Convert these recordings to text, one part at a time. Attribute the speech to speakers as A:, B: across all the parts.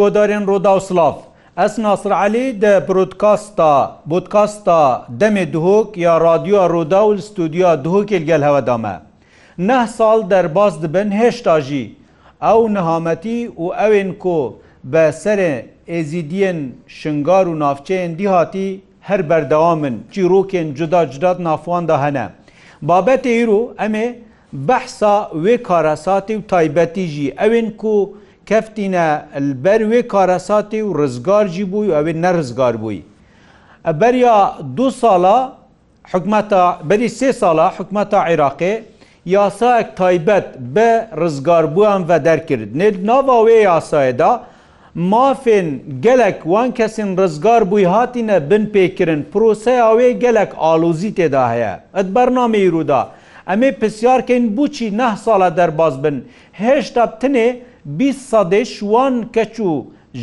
A: Godarên Roda û Slav. Ez Nasir Elî de Brodkasta Bodkasta demê duhok ya radyoya Roda û stûdiya duhokê gel heweda me. Neh sal derbas dibin heşta jî. Ew nihametî û ewên ku bi serê êzîdiyên şingar û navçeyên dîhatî her berdewamin çîrokên cuda cudat nafwan da hene. Babetê îro em ê behsa wê karasatî û taybetî jî ewên ku کەفتینە بەروێ کارەساتی و ڕزگارجی بووی و ئەوێ نەرزگار بووی. بەریا دو ساڵە بەری سێ ساڵە حکومەتە عێراقێ یاسایەک تایبەت بە ڕزگاربوویان بە دەرکرد. نێ ناواوێ یاسایەدا، مافێن gelek wan kesên rizgar bûî hatîne bin pêkirin proseya wê gelek alozî têda heye Et bername îro da Em ê pisyarkên bûçî neh sala derbas bin Hêşta tinê بی سەدێ شوان کەچوو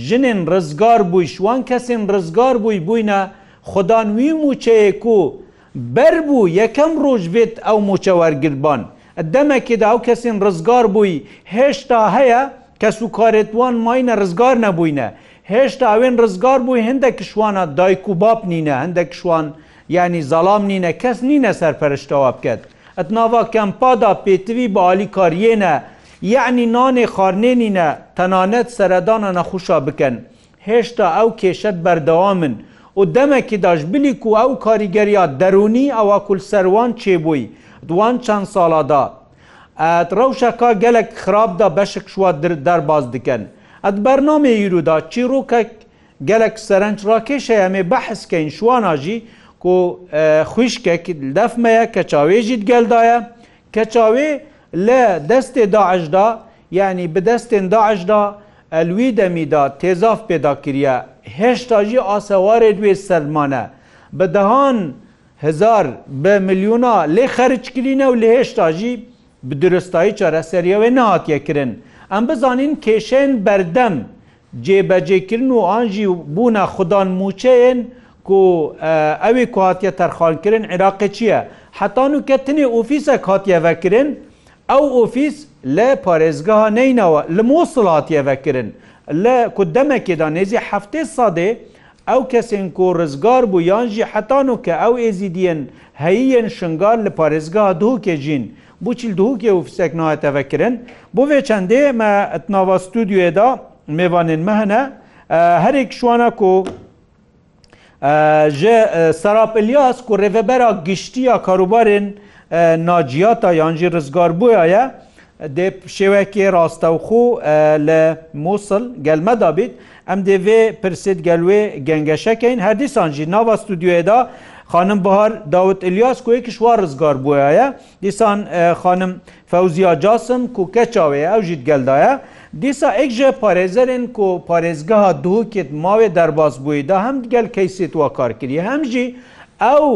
A: ژنێن ڕزگار بووی شوان کەسێن ڕزگار بووی بووینە خدانوی موچەیەک و بەر بوو یەکەم ڕۆژ بێت ئەو موچەوەرگربان دەمەکێدا ئەو کەسێن ڕزگار بووی هێشتا هەیە کەس و کارێتوان ماینە ڕزگار نەبووینە هێشتا ئەوێن ڕزگار بووی هەندێک شوانە دایک و باب نینە هەندێک شوان ینی زەڵام نینە کەس نینە سەرپەرشتەوە بکەت ئەتناوا کەمپادا پێتوی بە عالی کاریێنە یعنی نانێ خارنێنینە تەنانەت سەردانە نەخوشا بکەن هێشتا ئەو کێشت بەردەوا من و دەمەکی داش بلیک و ئەو کاریگەریا دەرونی ئەوە کولسەروان چێبووی دوان چەند ساڵادا ڕەوشەکە gelek خراپدا beşik şwa derbaz dikin. Et bername îroda çîrokek gelek serenc rakêşe em ê beheskeyn şwana jî ku xwişkek defmeye keçawê jî geldaye keçawê لە دەستێ داعشدا یعنی بدەستێن داعشدا ئەلوی دەمیدا تێزاف پێداکرە هێشتاژی ئاسەوارێ دوێ سلمانە بە دەهان هزار بە میلیۆنا لێ خەرچکرینە و لە هێشتاژی بدرستایی چارەسەریەوە نهاتیەکردن ئەم بزانین کێشێن بەردەم جێبەجێکردن و ئانژی بوونە خوددان موچەیەن کو ئەوی کوهاتە تەرخانکردن عێراقی چییە؟ حتان و کەتنی ئۆفیسە کاتیەڤەکردن ئەو ئۆفیس لە پارێزگەها نینەوە لە مۆسڵاتیەڤەکردن لە کودەمەکێدا نێزی هەفتێ سادێ ئەو کەسێن کۆ ڕزگار بوو یانژی حتان و کە ئەو ئێزیدیەن هەیەن شنگار لە پارێزگا دووکێژین بچیل دووکێ و فسێک ناەتەڤەکردن بۆێ چەندێ مە ئەتناوا ستودیێدا میێوانێن مەهنە هەرێک شوانە کۆ ji Serapelyas ku rêvebera giştiya karobarên ناجیاتە یانجی ڕزگاربوویە دێ شێوەکی ڕاستەوخۆ لە مووسڵ گەلمەدا بیت ئەم دێوێ پرسید گەلوێ گەنگەشەکەین هەردیسانجی ناوە ستودیوێدا خانم بەهار داوت ئلیاس کو یەکیشوا ڕزگار بووایە دیسان خانم فەوزیا جاسم کو کەچاوەیە ئەو ژیت گەلدایە دیسا ئەکژە پارێزەرێن کو پارێزگەها دووکت ماوێ دەرباز بووی دا هەم گەل کەیسیت وا کارکردی هەمژی ئەو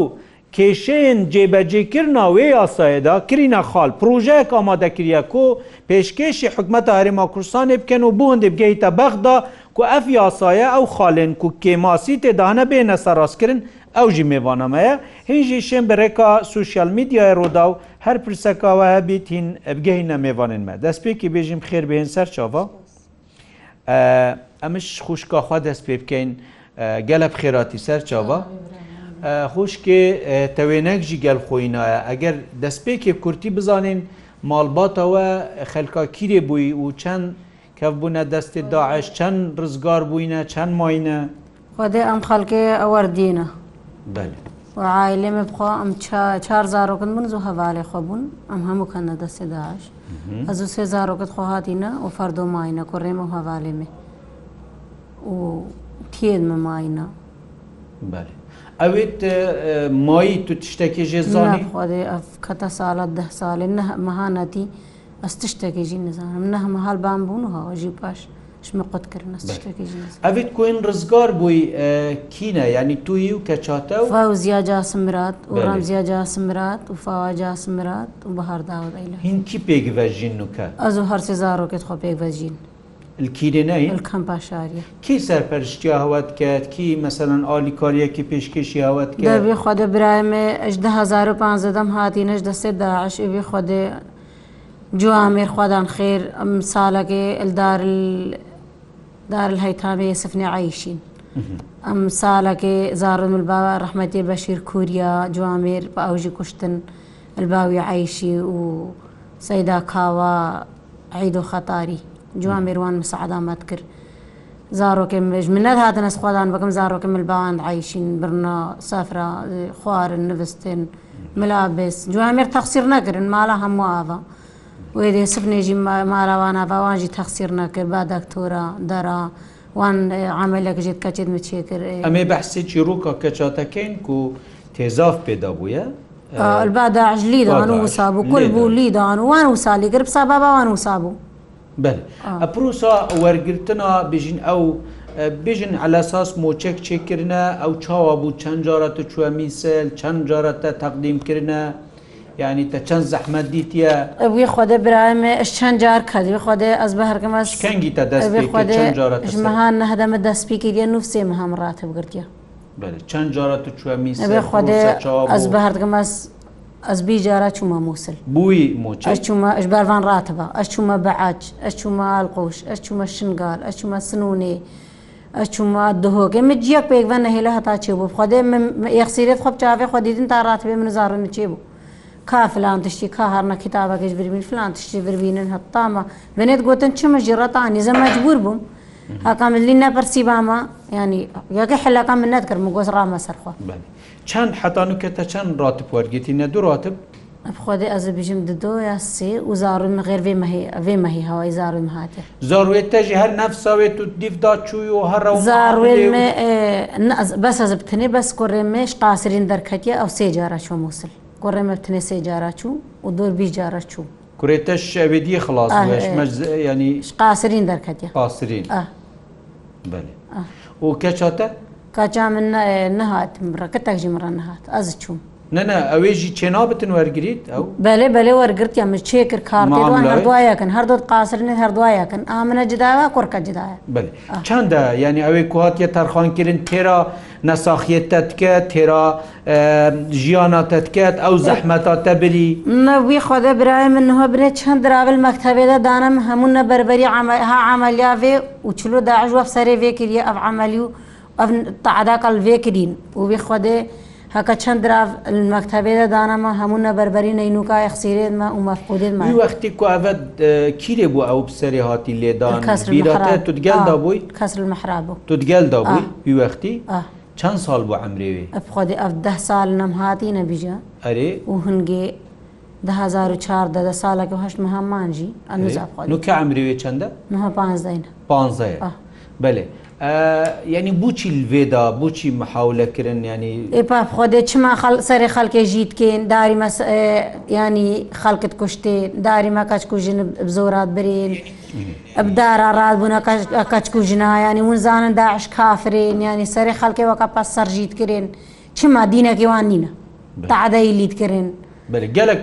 A: کێشەیەن جێبەجێکردنا وێ یاسایەدا کرینە خاڵ پروۆژەیەک ئامادەکریە کۆ پێشکێشی حکومەتە هەرێما کوردستانی بکەن و بۆ هەندێ بگەیتە بەخدا کو ئەف یاسایە ئەو خاڵێن و کێماسی تێدانە بێنە سەڕاستکردن ئەو ژی میێوانەمەیە هینژی شێن بەڕێکا سوسیال میدیای ڕۆدا و هەر پرسەکەوە هەبیت هین بگەینە میێوانێنمە دەستپێکی بێژیم خێر بێن سەر چاوا ئەمش خوشکاخوا دەست پێ بکەین گەلە بخێراتی سەر چاوا. خوشکێ تەوێنەکژی گەلخۆینایە ئەگەر دەستپێکێ کورتی بزانین ماڵباتەوە خەلکا کیرێ بووی و چەند کەف بوونە دەستی داعش چەند ڕزگار بووینە چەند ماینە خدێ
B: ئەم خەڵکێ ئەوەردینە عائلێمە بخوا ئەم چار زارۆکن بن زوو هەواالێ خۆبوون ئەم هەموو کەنە دەستێ داعش ئەز و سێ زارۆکت خۆهاتینە و فەردۆماینە کوڕێمە و هەواالێمێ و تێنمە ماینە
A: بەێ ئەوێت مایی تو تشتێکی
B: ژێزانانی خودێ ئەف کەتە ساڵات ده ساڵێ مەهانەتی ئەس تشتێکێکی نزانم نە هەمە هەڵ بام بوون هەواژی پاش شمە قوتکردن
A: ئەێت کوێن ڕزگار بووی کینە ینی توی و کە چاتە و
B: فاو زیاجا سمرات و ڕام زیاجا سمرات و فاواجا سمرات و بەهارداوەدەیل
A: هین کی پێگڤەژین وکە
B: ئەز و هەرسێ زارۆکێت خۆ پێگڤەژین
A: الکیرێنەی
B: ئەلکەم باشاری کی
A: سەرپەرشتی هاوت کرد کی مەمثلەن ئالیکاریەکی پێشکەشی هاوت
B: کرد بێ خودە برایێ دەم هاتیەش دەسێ داعش بێ خودێ جوامێر خوادان خێر ئەم ساڵەکێ ئەلدار دار هەیتابێ سفنی عیشین ئەم ساڵەکێ زارن الباوە ڕحمەتی بەشیر کووریا جوامێر بە ئەوژی کوشتن الباوی عیشی و سەیدا کاوە عید و خەتاری جوان بێوان مسەعدامەت کرد زارۆکێ مێژ منەت هاتنە سخوادان بەکەم زارۆکە ملباوان عیشین برنا سافرا خوارن نوستێن ملابس جوامێر تەخسیر نەگرن مالا هەموو ئاوا وێ دێ سفنێژی ماراوانە باوانژی تەخسیر نەکرد با دەکتۆرە دەرا وان عملێکژێت کەچێت مچێ کرد
A: ئەمێ بەحسێکی ڕووکە کەچاتەکەین و تێزاف پێدا بووە
B: الباداعژ لیدان وسا بوو کل بوو لیدان وان وسالی گرب سا باوان وسا بوو
A: بل ئەپروسا وەرگرتنا بژین ئەو بژن ئەلاساس مۆچەک چێکردە ئەو چاوا بوو چەند جارەتە چوە میسل چەند جارەتە تەقدیمکردە ینی تە چەند زەحمە
B: دیتیە ئەوی خودە برامێ چەند جار کردی خودێ ئەس بە هەرگەمەسکەنگی
A: تا دەستمەهان
B: نەهدەمە دەستپیکردە نووسێ مەهام ڕاتە بگرتیە
A: چەند جارەتە چوە
B: میسل خودێ ئەس بە هەرگەمەس ئەس بیجارە
A: چوومە مووسل بووی ئەچوومە ئەشبارڤان
B: ڕاتەوە ئەچوومە بەعاج ئەچوومە ئەلقۆش ئەچوومە شنگال ئەچوومە سنوونێ ئەچوومە دهۆکێ من جیەک پێکڤەن نەهێلە هەتا چێ بوو خودێ یەخسیرێت خۆ چاوێ خۆ دیدن تا ڕاتبێ منزارن چێ بوو کا فلان تشتی کا هەرنە کتابەکەش بربین فلان تشتی بربینن هەتامە بنێت گوتن چمە ژێڕەتانی زە مەجبور بووم. ئاکام لی نەپەرسی بامە ینی یەکە حلەکە من نەتکردم و
A: گۆز ڕامە سەرخوا چەند حتان و کەتە چەند ڕاتب وەرگێتی نەدوڕاتب خۆدی
B: ئەز بژم ددۆ یا سێ و زارم غێرێ ئەێ مەهی هەوای زارم هاتێ
A: زارێت تەژی هەر نەفساوێت و دیفدا چوی و هەر زارێ
B: بەس ئەز بتنێ بەس کوڕێمێش قاسرین دەرکەتیە ئەو سێ جارە چۆ مووسل گۆڕێمە بتنێ سێ جارە چوو و دۆر بی جارە چوو.
A: كوريتش شعبي دي خلاص آه مش مجز يعني
B: قاصرين
A: دركت يا قاصرين آه. بەێ ئەو کە چاتە؟
B: کاچا من نەهات ڕەکە تەکژی مڕە نەهات ئەز چوم
A: نەنە ئەوێژی چێنا بتن
B: وەرگیت ئەو بەلێ بەلێ وەرگرتیان من چێ کرد کاروان هەردوایەکەن هەردوت قاسرنێت هەردوایەکەن ئامنە جداوە کوڕکە جداە بڵێ
A: چنددە ینی ئەوەی کوهاتە تەرخانکردن تێرا نەساخیت تەتکە تێرا ژیانە تەتکەت ئەو زەحمەتا تەبری
B: نەوی خۆدە برای منەوە برێ چەند درراول مەکتتەبێدە دانم هەمون نە بەربەری ها عملیاێ و چلو داعژوە سەرێ وێکردە ئەف عملی و ئەف تعداکەڵ وێکردین و بێ خودێ هەکە چەند مەکتتەبێدە دانەمە هەموو نەبەربەری نینوکای خسیرێنمە و مەفقودێنمە
A: وەختی کوڤەت کیرێ بوو ئەو سەری هاتی لێدان تو دگەلدا بووی کەس
B: مەحرا
A: بوو تو دگەلدا بووی
B: پیوەختی
A: چەند ساڵ بۆ
B: ئەمرێوی ئەفخۆدی ئەف ده سال نەم هاتی نەبیژە ئەرێ و هەنگێ 1940 ده سالك وهشت مهمانجي أنا زعفان نو كعمري
A: ويتشندا؟ نها بانزين بانزين آه. بله ینی بچی لێدا بچی محاولەکردن
B: ینی پاپ خۆدێ چما سەری خەڵکێ ژیتکەین داری ینی خەڵکت کوشتێ داری مەکەچک و ژن زۆرات برێن ئەبدارا ڕادبوون کەچک و ژنایانی ونزانن داعش کافرێن ینی سەری خەڵکێ وەکە پاس سەرژیتکردن چما دینەکەوان نینە تعدای لیتکردن
A: گەلک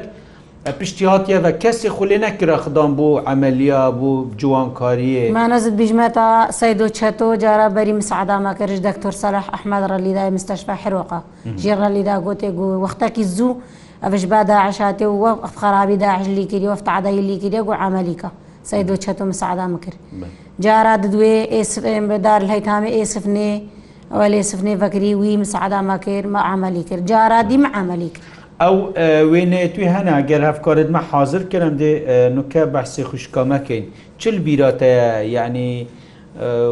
A: پشتی هااتە کەسی خولێ نەکرا خدان بۆ ئەعملیا بۆ جوانکاریە
B: مانەزت بژمێتە سید و چەتۆ جارە بەری مسعدامەکەش دەکتۆر سەرح ئەحمد ڕەلیدای مستەشفا حرۆقا ژێ ڕەلیدا گوتێ و وەختەکی زوو ئەش بادا عشاتێ و وە خرابی داعژلی کردی وەفتعادایی لیکردێ و عملیکە سید و چەتۆ مسعدامەکرد جارە دوێ ئێسفم بەدار هەیتامە ئێسفنێ ئەوە لێسفنێ بەکری وی مسعدامەکرد مە عملی کرد جارە دیمە عملی کرد ئەو
A: وێنەیە توی هەنا گەر هەفکارتمە حاضر کردم دێ نوکە بەحسی خوشکامەکەین چل بیراتەیە یعنی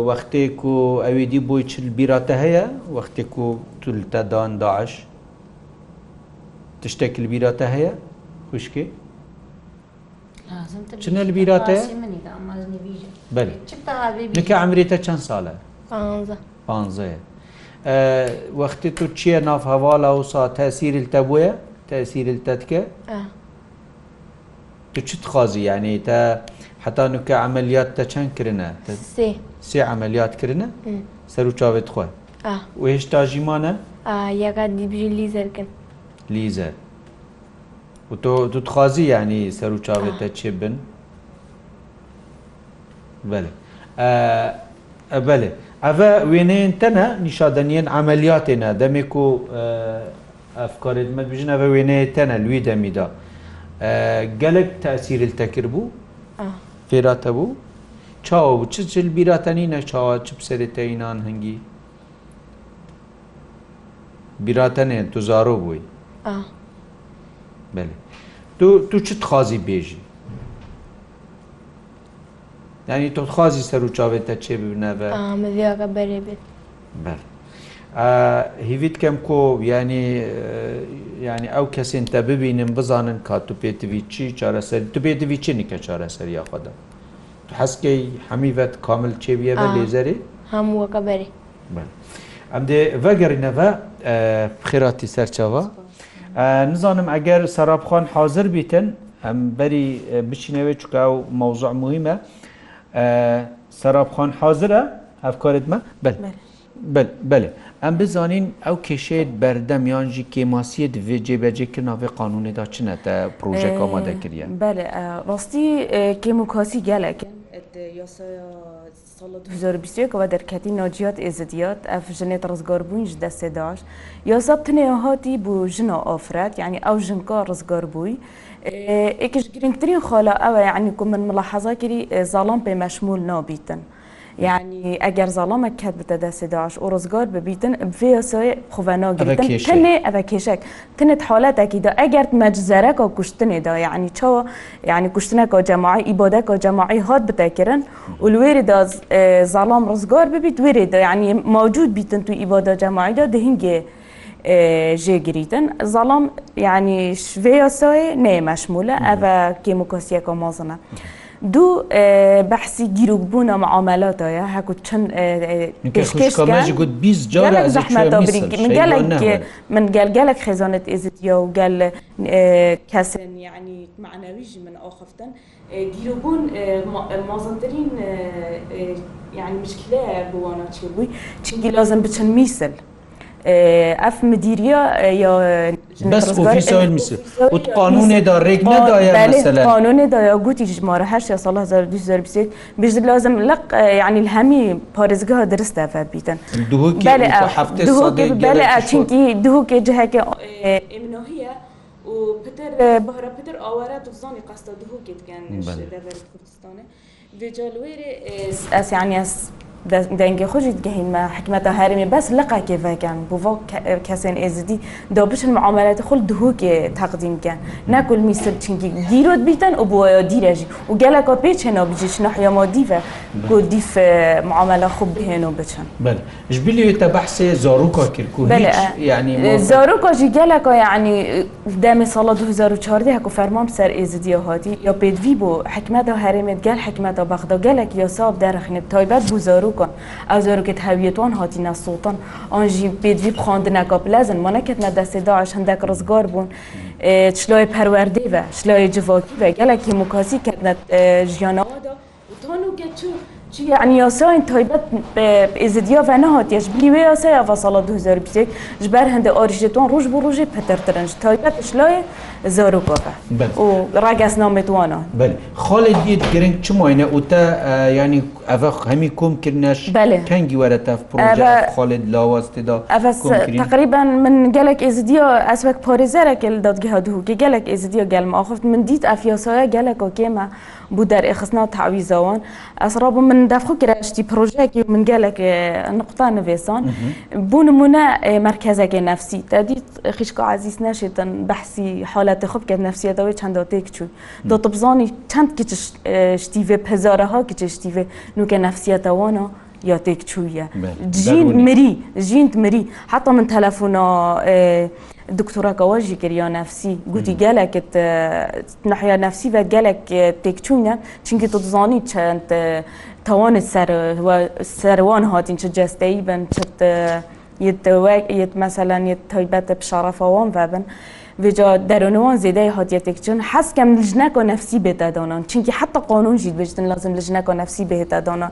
A: وەختێک و ئەوێدی بۆی چل بیراتە هەیە وەختێک و تولتەدان داعش تشتێک بیراتە هەیە خوشکی چنە بیراتەیە نکە ئەمرێتە چەند ساڵە وەختی تو چییە ناف هەواڵە و سا تەسیریل تەبووە؟ تأثير
B: التتكة آه. تشت
A: خازي يعني تا حتى نك عمليات تشان كرنا تا سي سي عمليات كرنا سرو تشافت
B: خو اه وهش تاجيمانا اه يا قاعد يبجي ليزر كن
A: ليزر وتو تتخازي يعني سرو تشافت آه. تشبن بله آه بله اوه وينين تنا نشادنين عملياتنا دمكو آه ئەفکارێتمە بژنە بە وێنەیە تەنە لوی دەمیدا gelek tesîril
B: tekir bû fêra
A: te bû çaw çi çil bîra tenî ne çawa çi serê te înan hingî bîra tenê tu zaro bûyî belê tu tu çi dixwazî bêjî yanî tu dixwazî ser û çavê te çê bibine ve berê bê bel هیویت کەم کۆ ینی ینی ئەو کەسین تە ببینم بزانن کات و پێتوی چی چارەسەر تو پێتوی چنی کە چارەسەر یاخوادا حەسکەی هەمیڤەت کامل چێویەوە لێزەری
B: هەموو وەکە
A: بەری ئەم دێ ڤەگەڕینەوە خێراتی سەرچەوە نزانم ئەگەر سەرابخۆن حاضر بیتن ئەم بەری بچینەوە چکە و مەوزع مهمە سەرابخۆن حاضرە ئەفکارتمە
B: بەر.
A: بله ئەم بزانین ئەو کێشێت بەردەم یانجی کێماسیت دوێ جێبەجێکردناوێ قانونێدا چنێتە پروۆژێک ئامادەکردە بەێ
B: ڕاستی کێم و کاسی گەلێکن ەوە دەرکەتی ناجیات ئێزدیات ئەف ژنێت ڕزگاربوونیش دەسێ داش یاسا تنێ هاتی بوو ژنە ئافرەت یعنی ئەو ژنکە ڕزگار بووی ئێکش گرنگترین خۆلا ئەوە یعنی کو من مڵە حەزاکری زاڵام پێ مەشمول نابیتن. یعنی ئەگەر زەڵەمە کات بتە دەسێداش و ڕزگار ببیتن بێسۆی
A: خوڤەنۆگرتن تێ ئەە کێشێک
B: تنت حالەتێکیدا ئەگەر مەجزەرەک و کوشتنێدا یعنی چاوە یعنی کوشتنەکە جەماعی ئیبۆدەکە و جەماعی هات بتەکردن و لێریدا زەڵام ڕزگار ببیت وێرێدا یعنی ماوجود بیتن تو ئیبۆدا جەماعیدا دهینگێ. ژێگریتن زەڵام یعنی شوێ یاسۆی نێ مەشمولە ئەە کێموکۆسیەکە مۆزنە. دوو بەحسی گیرروبوونە معاملاتە هەکو چەند گوت من گەل گەلک خێزانت ئێزیە و گەل کەسن یعنی معنەویژی من ئاخفتن گیرروبوون مازانترین یعنی مشکلەیە بوانە چێ بووی چنگی لازم بچەند میسل.
A: ئەف مدیریە بەس ئۆفیسا میسر وت قانونێدا ڕێک نەدایە قانونێدایا
B: گوتی ژمارە هەر سال 1920 بژ لازم لق یعنی هەمی پارێزگەها درستەفە بیتن چینکی دووکێ جهەکە ئێمنۆهیە و پتر بەرە پتر ئاوارە دوزانی قەستە دووکێ دگەن کوردستانە. Ve calwere yani دەنگێ خۆشی دگەهینمە حکمەتە هەرمی بەس لەقا کێڤەکەن بۆ کەسێن ئێزدی دەبشن معاملەتی خل دهوکێ تەقدیمکەن نەکل میسر چنگی دیرۆت بیتەن و بۆە دیرەژی و گەلەکە پێچێنە بجیشنە حەمە دیڤە گۆ دیف معاملە خوب بهێن و بچن
A: ژبیلێتە بەحسێ زۆروکە کردکو ینی
B: زۆروکۆژی گەلەکە یعنی دەمی ساڵە 2014 هەکو فەرمام سەر ئێزدیە هاتی یا پێدوی بۆ حکمەتە هەرێمێت گەل حکمەتە بەخدا گەلێک یاساب دەرەخنێت تایبەت بوو زۆروک کن ئەو زۆرکت هەویێتوان هاتیە سوڵتن ئەنجی پێجی خوۆندنەکە بلەزن مۆنەکەت نە دەسێداش هەندێک ڕزگار بوون چلۆی پەروەردی بە شلۆی جڤۆکی بە گەلێکی مکاسی کردە ژیانەوەدا تۆن و گەچوو. يعني ياساين تايبت بإزديا فنهات يش بليوي ياسا يافا صلاة دو زار بسيك جبر هند أورجيتون روج بو روجي بتر ترنج تايبت شلاي زارو بابا بل و راقس نامت وانا
A: بل خالد يد جرنك چماينة وتا يعني ئەە هەمی کۆمکردنەش تەنگی وەرە تەف پرۆژەخۆڵێت لاوەستێدا
B: تقریبان من gelek êzidiyo eswek parêzerekil dadgeha dihûkê gelek êzidiyo gelma xft min dît efyasaya gelek okê me bû derêxisna tewîza wan ez rabû min defxu kire tî projeyekî min gelek niqta nivêsan bû nimûne merkezekê nefsî te dît xîşka ezîs neşêtin behsî haletê xwe bike nefsiye dawê çenda têk çû dotibzanî çend kiçiş tîvê pezareha kiçiş tîvê نوکە نەفسیەتەوانە یا تێکچوویە مری ژینت مری حتا من تەلەفۆنا دکتۆرەکەەوە ژیگەریا نەفسی گوتی گەلێکت نەحیا نەفسی بە گەلێک تێکچوونە چونکی تۆ دزانی چەند تەوانت سەروان هاتین چ جەستەی بن چ یت مەسەلەن یت تایبەتە پیشارەفەوان بەبن. وجا درونوان زیده حاتیتک چون حس کم لجنک و نفسی بیتا دانان چونکی حتی قانون جید بجتن لازم لجنک و نفسی بیتا دانان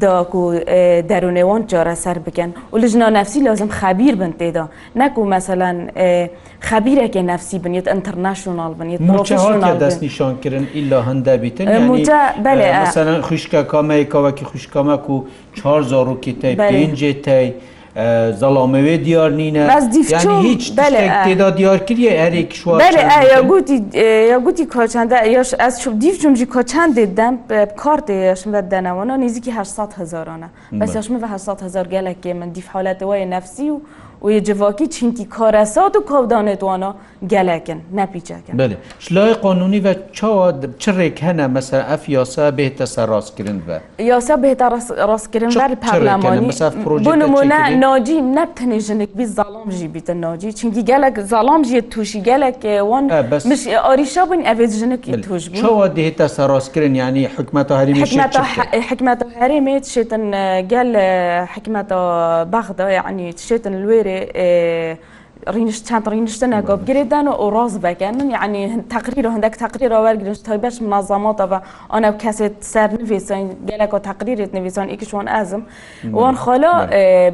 B: دا کو درونوان جاره سر بکن و لجنا نفسی لازم خبیر بن تیدا نکو مثلا خبیره که نفسی بنید انترنشنال بنید
A: موچه ها که دست نشان کرن الا هنده بیتن
B: یعنی
A: بله مثلا خوشکا کامه کاوکی خوشکامه کو چهار زارو که تای پینجه تای زەڵامەوێ دیار نینە هیچ تێدا دیارکردە
B: ئەرێ کشوار گوتی گوتی کۆچەندە یش ئەس چوب دیفچمجی کۆچەندێ دەم کارتێشم بە دەنەوەە نزیکی 800 هزارانە بەسشمە 800 هزار گەلێکێ من دیفحالەتەوەی نفسی و و یه جواکی چینکی کارسات و کودانتوانا گلکن نپیچکن بله
A: شلای قانونی و چا چه رک هنه مثلا اف یاسا بهت سر راست کرن
B: و یاسا بهت راست کرن و پرلمانی بنمونه ناجی نبتنی جنک بی ظلام جی بیت ناجی چینکی گلک ظلام جی توشی گلک وان مش آریشا بین اوید جنک توش بود چا دهت
A: سر راست کرن یعنی حکمت هریمی
B: حکمت حکمت هریمی شیتن گل حکمت بغدا یعنی شیتن الویری بێ ڕینش چند ڕینشتنە گۆبگرێدان و ڕاز بەگەنن یعنی تقریر و هەندێک تقریر ئەوەر گرشت تا بەش مازاماتەوە ئەە کەسێت سەر نویسین گەلێک و تقریرێت نویسان ئیکیشوان ئازم وان خۆلا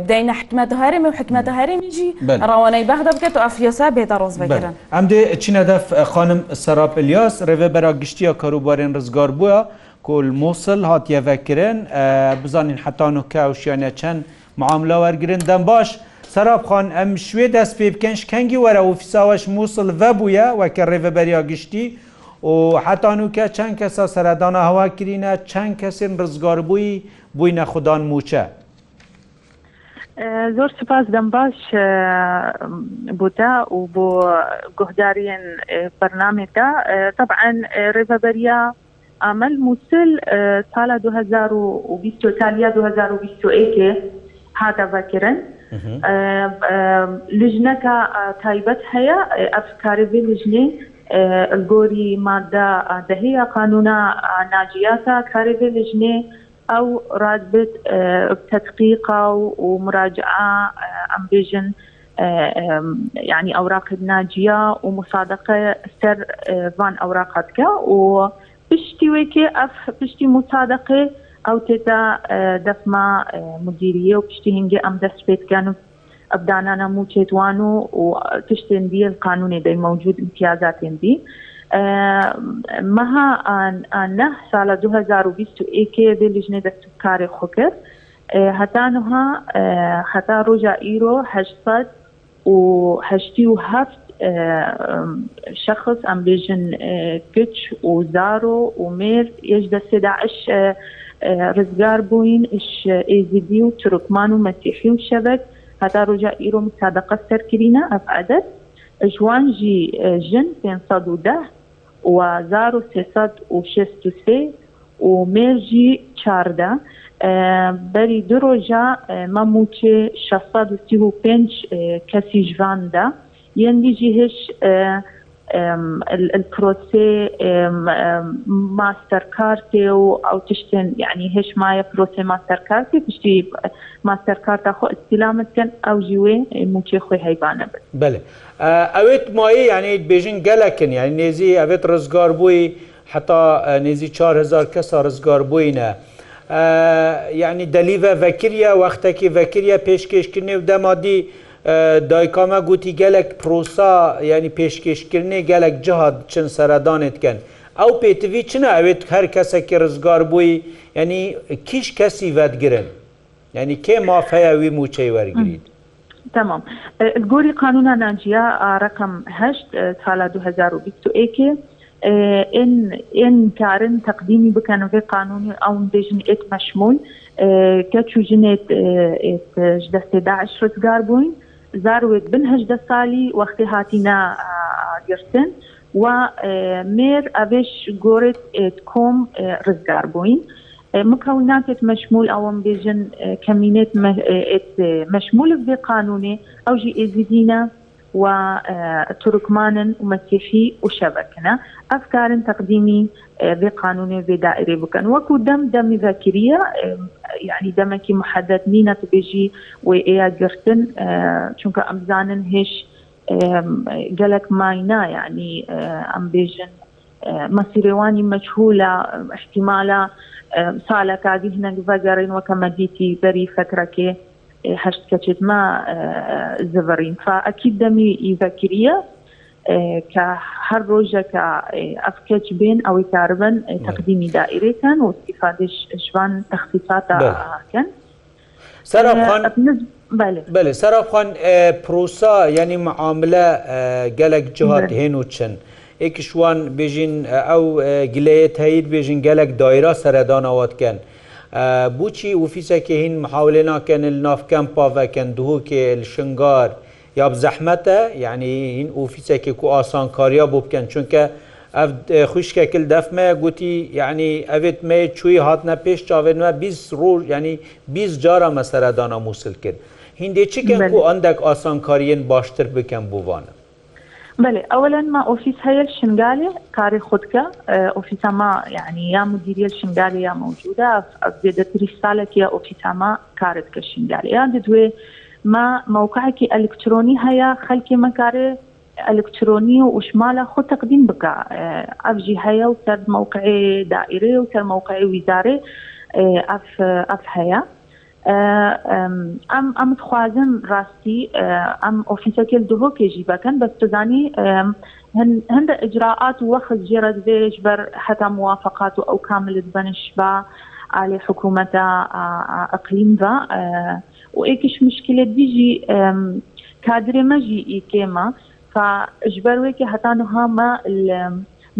B: بدەینە حکمەت هەرێم و حکمەت هەرێمیجی ڕوانەی بەغدا بکەێت و ئەفیسا بێتە ڕۆز بگرن
A: ئەم دێ چینەدەف خانم سەراپلیاس ڕێوێ بەرا گشتیە کاروبارێن ڕزگار بووە کل مووسل هاتیەڤەکردن بزانین حتان و کە وشیانە چەند معاملە وەرگن دەم باش. سەرابخان ئەم شوێ دەست پێ بکەن شکەنگی وەرە و فیساوەش مووسڵ ڤە بووە وەکە ڕێڤەبەریا گشتی و حتانوکە چەند کەسە سەردانە هەوا کرینە چەند کەسێن ڕزگار بووی بووینە خوددان موچە.
C: زۆر سپاس دەم باش بۆتا و بۆ گوهدارین بەرنمێکە طبعا ڕێڤەبەریا ئەمەل موسل سالا 2020 تالیا 2020 هاتە بەکردن لژنەکە تایبەت هەیە ئەفکاربی لژنی گۆری مادە دەهەیە قانونە ناجیاتە کارێبێ لژنێ ئەو ڕادبت تەتقیقا و مراجعە ئەمبێژن يعني اوراق الناجيه ومصادقه سر فان اوراقاتك و بشتي ويكي اف بشتي مصادقه ئەو تێدا دەفما مدیریە و پشتی هنگگە ئەم دەست پێکەن و ئەبدانانە موچێتوان و و تشتێن دیە قانونی دەی مەوجود امتیازاتێن دی مەها نه سالە 2021 دێ لیژنێ دەستکاری خۆکرد هەتانها هەتا ڕۆژە ئیرۆ هەشسەد و هەشتی و هەفت شخص ئەم بێژن گچ و زارۆ و مێر یش دەستێ داعش ڕزگار بووین ئش ئێزیدی و ترکمان و مەسیحی و شەبک هەتا ڕۆژە ئیرۆ مسادقە سەرکردینە ئەفعادەت جوان جی ژن 510 و 1363 و مێژی چاردە بەری دو ڕۆژە مەموچێ 6 کەسی ژواندا یەندیجی هش البروسي ماستر كارتي او تشتن يعني هيش مايا بروسي ماستر كارتي تشتي ماستر كارتا خو استلامتكن او جوي ممكن خوي هيبانه بله
A: اويت ماي يعني بيجين گلكن يعني نيزي اويت رزگار بوي حتى نيزي 4000 كس رزگار بوينه يعني دلیوە ڤەکرە وەختێکی ڤەکرە پێشکەشکردنی و دەمادی دایکامە گوتی گەلک پرۆسا ینی پێشکەشکردنی گەلک جهاد چن سەردانێتکەن. ئەو پێتوی چنە ئەوێت هەر کەسێکی ڕزگار بووی ینی کیش کەسی ڤەتگرن ینی کێ مافەیەوی موچەی
C: وەرگیت. تمام الگوری قانون ناجیا رقم 8 سال 2021 ان ان كارن تقديمي بكانو في قانون او ديجن ات مشمول كاتشو جنيت جدست 11 رزقار بوين زاروێک بن هەدە ساڵی وەختی هاتینا گرتن و مێر ئەێش گۆرت کۆم ڕزگار بووین مکەو ناکێت مەشمول ئەوم بێژن کەمینێت مەشمولک بێ قانونێ ئەو ژی ئێزیدینە وتركمان ومسيحي وشبكنا أفكار تقديمي بقانون بدائري بكن وكو دم دم ذاكرية يعني دمكي محدد مينا تبيجي وإيا جرتن چونك أمزانن هش جلك ماينا يعني أم بيجن مەسیرێوانی مەجهولە احتیمالە ساڵەکە دی هنەك بەگەڕین وەکە مەدیتی بەری فەکرەکێ هەشتکەچێتما زڤڕین فا ئەکی دەمی ئیڤەکریە کە هەر ڕۆژەکە ئەفکەچ بێن ئەوەی کاربن تەقدیمی دائیرەکان و استیفادش شوان تەخصیفاتەکەن
A: بەێ سەرخواان پرۆسا یعنی معاملە گەلک جهات هێن و چن. ئێکیشوان بێژین ئەو گلەیە تایید بێژین گەلک دایرا سەردانەوەتکەن. بچی وفیسەکی هین محاولێ ناکەن نافکەم پاڤەکەن دووکێ شنگار یا بزەحمەتە یعنی هین وفیسەکی کو ئاسانکاریا بۆ بکەن چونکە ئەف خوشکەکل دەفمە گوتی یعنی ئەوێت مێ چووی هاتنە پێش چاوێنمە 20 ڕۆژ ینی 20 جارە مەسەرەدانا مووسل کرد. هندێ چکەن و ئەندێک ئاسانکاریەن باشتر بکەم بوانە.
C: بله اولا ما اوفيس هي الشنغالي كاري خدك اوفيس ما يعني يا مديريه الشنغالي يا موجوده زيادة رساله يا اوفيس ما كارت كشنغالي يعني دوي ما موقعك الكتروني هيا خلكي ما كاري الكتروني وشماله خو تقديم بك افجي هيا وسر موقعي دائري وسر موقعي وزاري اف اف هيا ئەم ئەم خوازم ڕاستی ئەم ئۆفیسەکە دوۆ کێژی بەکەن بەس بزانی هەندە ئجراعات و وەخت جێرە دێژ بەر حتا موواافقات و ئەو کاملت بنش بە ئالی حکوومەتە ئەقلیم بە و ئێکیش مشکلت دیژی کادرێ مەژی ئیکێمە فژبەرێکی هەتانها مە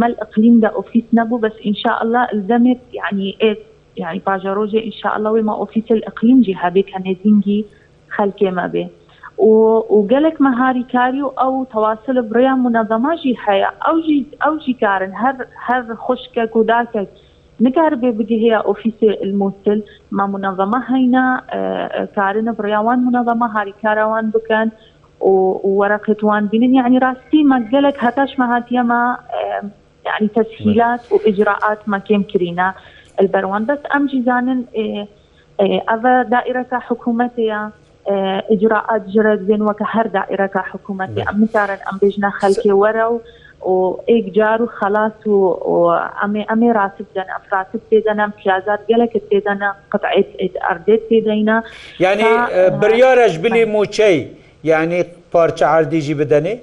C: مەل ئەقلیم دا ئۆفیس نەبوو بەس ئینشاء الله دەمێت یعنی ئێت يعني باجا روجي ان شاء الله وما اوفيس الاقليم جهه بك نزينجي خلكي ما به وقالك مهاري كاريو او تواصل بريا منظمه جي حيا او جي او جي كارن هر هر خشكك وداكك نقاربه بدي هي اوفيس الموسل ما منظمه هينا كارن برياوان منظمه هاري كاروان بكان وورقتوان بنين يعني راستي ما قالك هتاش ما هاتيما يعني تسهيلات واجراءات ما كيم كرينا البەروان بەس ئەم جیزانن ئەە دائرەکە حکوومەتەیە ئجراعات جرە بێن وەکە هەر دائرەکە حکوومەتی ئەم میزارن ئەم بێژنە خەلکێ وەرە و و ئێکجار و خلاص و ئەمێ ئەمێ ڕاست دەن ئەفراتت پێدەنم پیازات گەلەکە پێدەنە قەتعیت ئەردێت پێدەینە
A: یعنی بریارش بلی موچەی یعنی پارچە عردیژی بدەنێ؟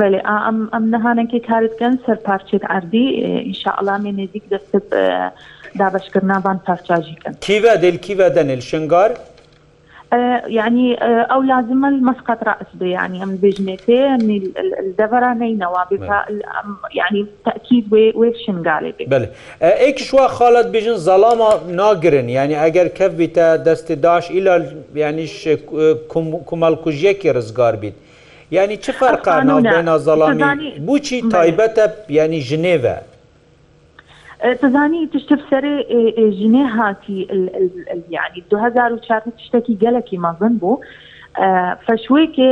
C: بله ئەم ئەم نەهانەکە کارتگەن سەر پارچێت ئەردی ئینشاءڵامی نزیک دەست دابشکردنابان
A: پارچاژیکن کیوە دل کیوە دەنل شنگار؟ يعني او لازم مسقط راس يعني ام بجنتين الدبره نينوا يعني تاكيد ويف شنغالي بله ايك شو خالد بجن ظلاما ناگرن يعني اگر كف بيت دست داش الى يعني كمال كوجيكي رزگار بيت يعني چه فرق بين ظلامي بوچي تايبته
C: يعني
A: جنيفه
C: تزانی تشتف سر جنه هاتی یعنی 2004 تشتکی گلکی مازن بو فشوي كي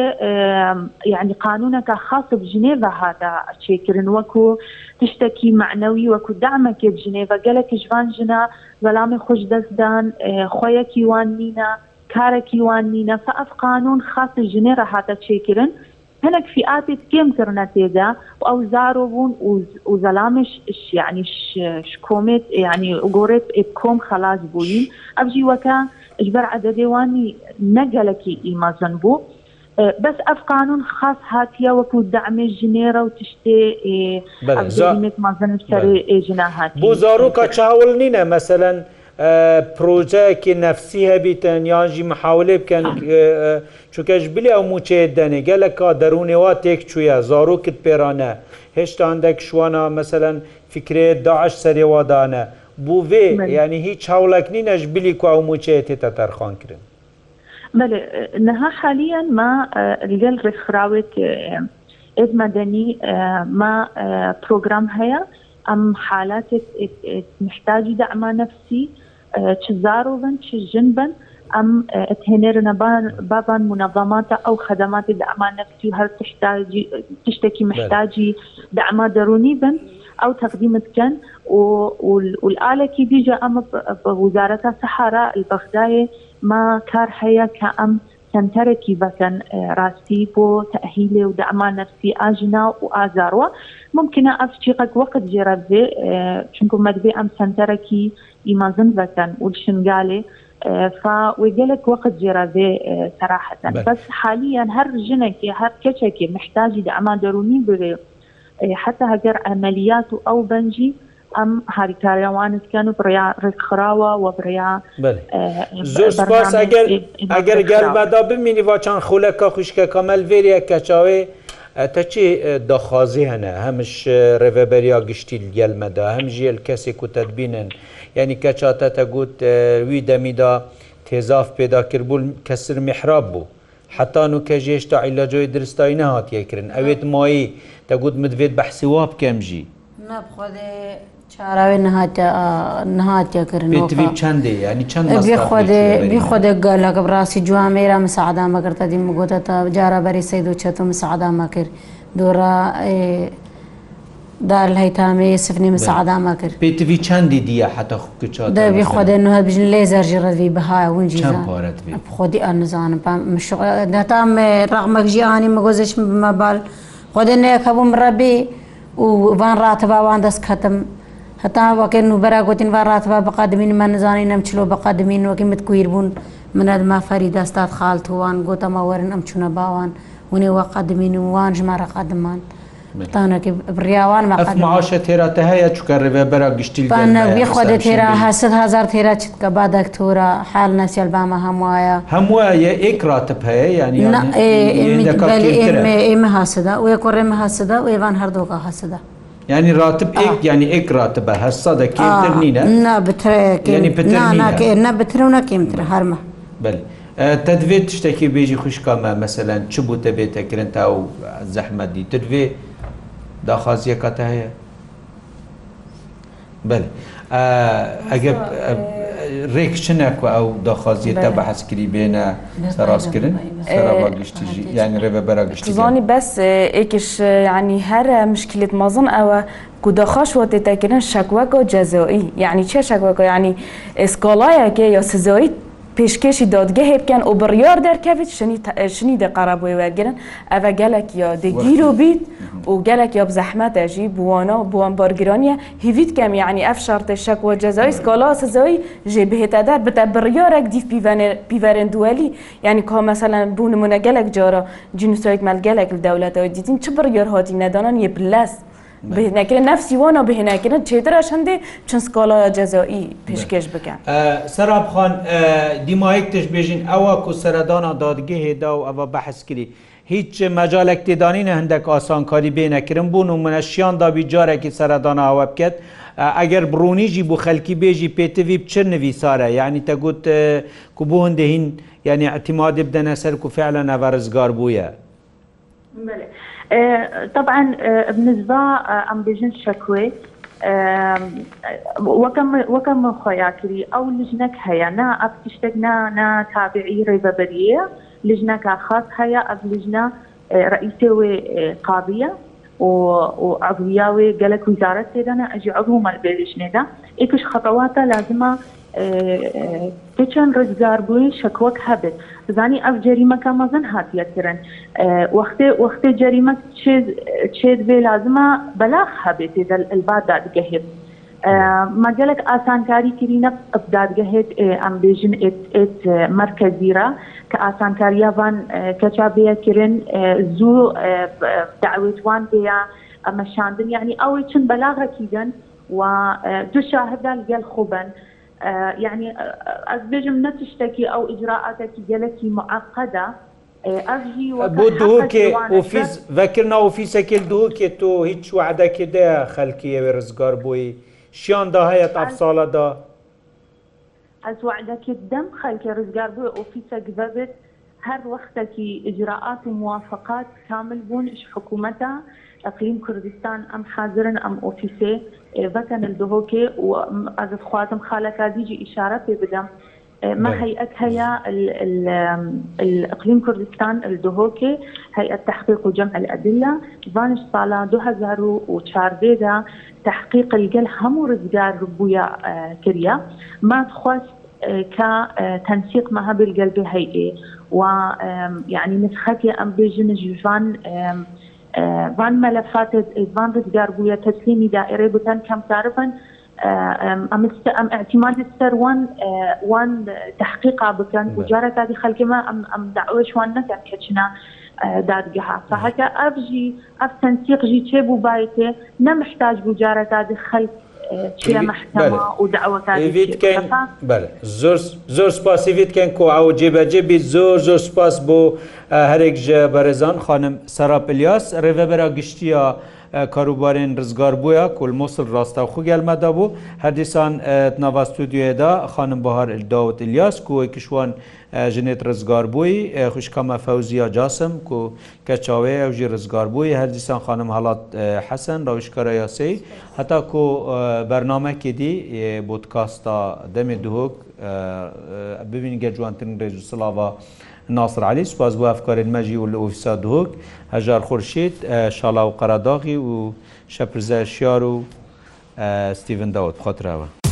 C: يعني قانونك خاص بجنيفا هذا تشيكرن وكو تشتكي معنوي وكو دعمك بجنيفا قالك جوان جنا ظلام خوش دزدان خويا وان نينا كاركي وان نينا فاف قانون خاص الجنيرا هذا تشيكرن هناك فئات كم كرنا تيدا او زاروبون وزلامش يعني شكومت يعني وقورت ابكم خلاص بوين ابجي وكا اجبر عددي واني نقلكي ايما زنبو بس اف قانون خاص هاتيا وكو دعم الجنيره
A: وتشتي إيه بلى
C: ما زنب سري إيه جناهاتي
A: بو زاروكا تشاول نينا مثلا پرۆژەیەکی نەفسی هەبیتن یانژی محاولێ بکەن چونکەش بلی ئەو موچەیە دەنێ گەلە کا دەرونێوا تێک چویە زارۆکت پێرانە هێشتا هەندێک شوانە مەمثلەن فکرێ داعش سەرێوادانە بوو وێ ینی هیچ هاوڵک نینەش بلی کو ئەو موچەیە تێتە تەرخانکردن
C: نها حاليا ما لەگەل ڕێکخراوێت ئێز مەدەنی ما پرۆگرام هەیە ئەم حالاتێک محتاجی دەعما نفسی چ زارۆڤن چ ژن بن ئەم هێنێرنە بابان منەظاماتە ئەو خەدەماتی دە ئەمان نفتی هەر تشتێکی محتاجی دەعما دەرونی بن ئەو تەقدیمتکەن والآلێکی دیجە ئەمە وزارەتە سەحارا البەخدایە ما کار هەیە کە ئەم سنتەرێکی بەکەن ڕاستی بۆ تەهیلێ و دەمان نفسی ئاژنا و ئازارەوە ممکنە ئەفچیقەک وەقت جێرەبێ چونکو مەدبێ ئەم سنتەرەکی ئیمازن بەکەن و شنگالێ فوەگەلك وقت جێرابێ سراحەتەن بەس حالیان هەر ژنێکی هەر کەچێکی محتاجی دەما دەرونی بێ حتا هەگەر ئەمەلیات و ئەو بەنجی ئەم هاریکاریاوانستیان و بریا
A: ڕێکخراوە و بریا زۆر سپاس ئەگەر ئەگەر گەلبەدا بمینی واچان خولەکە خوشکە کەمەل وێریە کەچاوێ تەچی دەخوازی هەنە هەمش ڕێڤەبەریا گشتی گەلمەدا هەم ژێل کەسێک و تەبینن یعنی کەچاتە تەگوت وی دەمیدا تێزاف پێداکردبوون کەسر میحراب بوو. حتان و کە ژێشتا عیلەجۆی درستایی نهاتیەکردن ئەوێت مایی دەگوت مدوێت بەحسیوا بکەم ژی چاراوێ
B: نەهاتەکردنەوەبی خودێ لەگە ڕاستی جوامێرا مسەعادامە کردە دی مگوتە تا جارە بەری سەید و چێت و مسەعادامە کرد دۆرا دار هەیتامێ سفنی مسەعادامە کرد
A: پێتوی چەندی دیە حتا
B: دەبی خودێ نوهە بژن لێ زەرژی ڕەوی بەهای ونجی خودی ئە نزانم دەتا ڕەغمەک ژیانی مەگۆزش مەبال خودێ نەیەکە بووم ڕەبی و وان ڕاتە باوان دەست کەتم. هەتا وەکە نوبەرا گوتین وا ڕاتبا بەقادمینمان نزانانی نەم چلۆ بەقادمین وەکی مت کویر بوون منەت مافەری دەستات خاڵتووان گۆتەمە وەرن ئەم چونە باوان ونێ وەقادمین ووان ژمارە قادمان. تانەکە بڕیاوان
A: مەعاشە تێرا هەیە چکە ڕێبەرە
B: گشتیخوادە تێرا هەسد هزار تێرا چکە با دەکتۆرە حال نەسیال بامە هەموایە
A: هەمووە یە ئێکراتب
B: هەیە ینی ئێمە هاسەدا و یە کوڕێمە هاسەدا و ئێوان هەردووکە هەسەدا. ینی
A: راتب ینی ئێک
B: راتبە هەر سەدەکەتر نینە نەبترە نەکەمتر هەرمە تەدوێت شتێکی بێژی
A: خوشکامە مەمثلەن چ بووتە بێتەکردن تا و زەحمەدی تروێ داخوازیەکەتە هەیە بەێ ئەگە ڕێکچنەکو ئەو داخوازیێتە بە حەسکری بێنە سەڕاستکردن گشتیژی یانی ڕێبە بەرە
B: گشتی زانی بەس ئێکش ینی هەرە مشکلت مازن ئەوە گوداخاش وەتێتەکردن شەکوەکە و جەزۆئی یعنی چێ شەکوەکە ینی ئسکۆڵایەکە یا سزۆیت پێشکێشی دادگەهێ بکەن و بڕیار دەرکەوێت شنی دەقەرا بۆی وەرگرن ئەە گەلێک یا دەگیر و بیت و گەلێک یا بزەحمەتەژی بوانە و بوان بارگرانیە هیویت کەم یعنی ئەف شارتە شەک و جەزایی سکالا سزەوەی ژێ بهێتەدار بتە بڕیارێک دیف پیڤەرن دووەلی ینی کا مەسەلەن بوو نمونە گەلێک جارە جنوسایت مەلگەلێک دەولەتەوە دیتین چ بڕیار هاتی نەدانان یە بلەست. بهێنەکردن نەفسیوانە بهێنەکردن چێدرەش هەندێ چەند سکۆلایە جەزایی پێشکەش بکەن
A: سەرابخان دیمایەک تشبێژین ئەوە کو سەردانا دادگە هێدا و ئەوە بەحسکری. هیچ مەجالێک تێدانینە هەندێک ئاسانکاری بێنەکردن بوون و منەشیان دابی جارێکی سەردانە ئەوە بکەت ئەگەر برونیژی بوو خەلکی بێژی پێتوی بچر نویسارە یعنی تەگوت کو بوو هەندهین یعنی ئەتیمادی بدەنە سەر و فعلە نەڤەرزگار
C: بووە. طبعا بالنسبه ام بيجن شكوي وكم وكم من خياكري او لجنك هيا نا ابتشتقنا نا تابعي ريبابريه لجنك خاص هيا اب لجنه رئيسي وقابيه وعضوياوي قالك وزارة سيدنا أجي عضو مال بيليشنيدا إيكش خطوات لازمة بچەند ڕزگاربووی شکوەک هەبێت بزانی ئەف جەریمەکە مەزن هاتیەکردن وەختێ وەختێ جەریمە چێت بێ لازمە بەلاغ هەبێت دەل ئەلبا دادگەهێت مەگەلک ئاسانکاری کرینە ئەفدادگەهێت ئەمبێژن مرکزیرە کە ئاسانکاریاوان کەچا بەیەکردن زوو داوێتوان بەیە ئەمە شاندن یعنی ئەوەی چن بەلاغەکیدن و دو شاهدا لەگەل خوبن. يعني ئەزبێژم نەتشتێکی ئەو ئجراعاتێکی گەلێکی معقدە بۆ دووکێ
A: ئۆفیس بەکردنا ئۆفیسەکە دووکێ تۆ هیچ وعدەکردەیە خەلکی ئەوێ ڕزگار بووی شیاندا هەیە تاف ساڵەدا ئەس
C: وعدەکە دەم خەلکی ڕزگار بووی ئۆفیسە گبێت هەر وەختێکی ئجراعات و موافقات کامل بوون حکوومەتە ئەقلیم کوردستان ئەم حاضرن ئەم ئۆفیسێ بەکەن دهۆکێ و ئازت خواتم خالەکە دیجی ئیشارە پێ بدەم ما هيئة هيا الإقليم كردستان الدهوكي هيئة تحقيق وجمع الأدلة فانش صالة دوهزار وشارديدا تحقيق القل همو رزقار ربويا كريا ما تخوست كتنسيق معها بالقلب هيئة ويعني نسختي أم بيجن جيفان وان ملفات وان رزگاربووە تەسلیمی دائێرە بکەن کەمکاربن ئەم اعتماد سەر وان وان تحقیقا بکەن وجارە کاتی خەلکمە ئەم ئەم داوەشوان نەکەن کەچنا دادگەها فهەکە ئەفژی ئەف تەنسیقژی چێ بوو باێتێ نەمحتاج بوو جارە دادی خەلک
A: زۆر سپاسیویتکەن کۆ ئەو جێبەجێبی زۆر زۆر سپاس بۆ هەرێک بەرەزان خانم سەراپلیاس ڕێڤەبەرا گشتیە کاروبارên rizgarbûya kul Mosul rasta xu gelmeda bû herdîsan nava stûdyoya da xanim Bahar Dawt İlyas ku wekî şwan jinêt rizgarbûî xuşka me fewziya casim ku keçawe ew jî rizgarbûî herdîsan xanim helat hesen rewşkara yaseyî heta ku bernamekê dî bodkasta demê duhok bibîn gecwantirin rêjû silava ناصر علی سپاس بۆ ئەفکارێن مەژی و لە ئۆفیسا دۆک هەژار خورشید شاڵا و قەراداغی و شەپرزە شیار و ستیڤن داوت بخاتراوە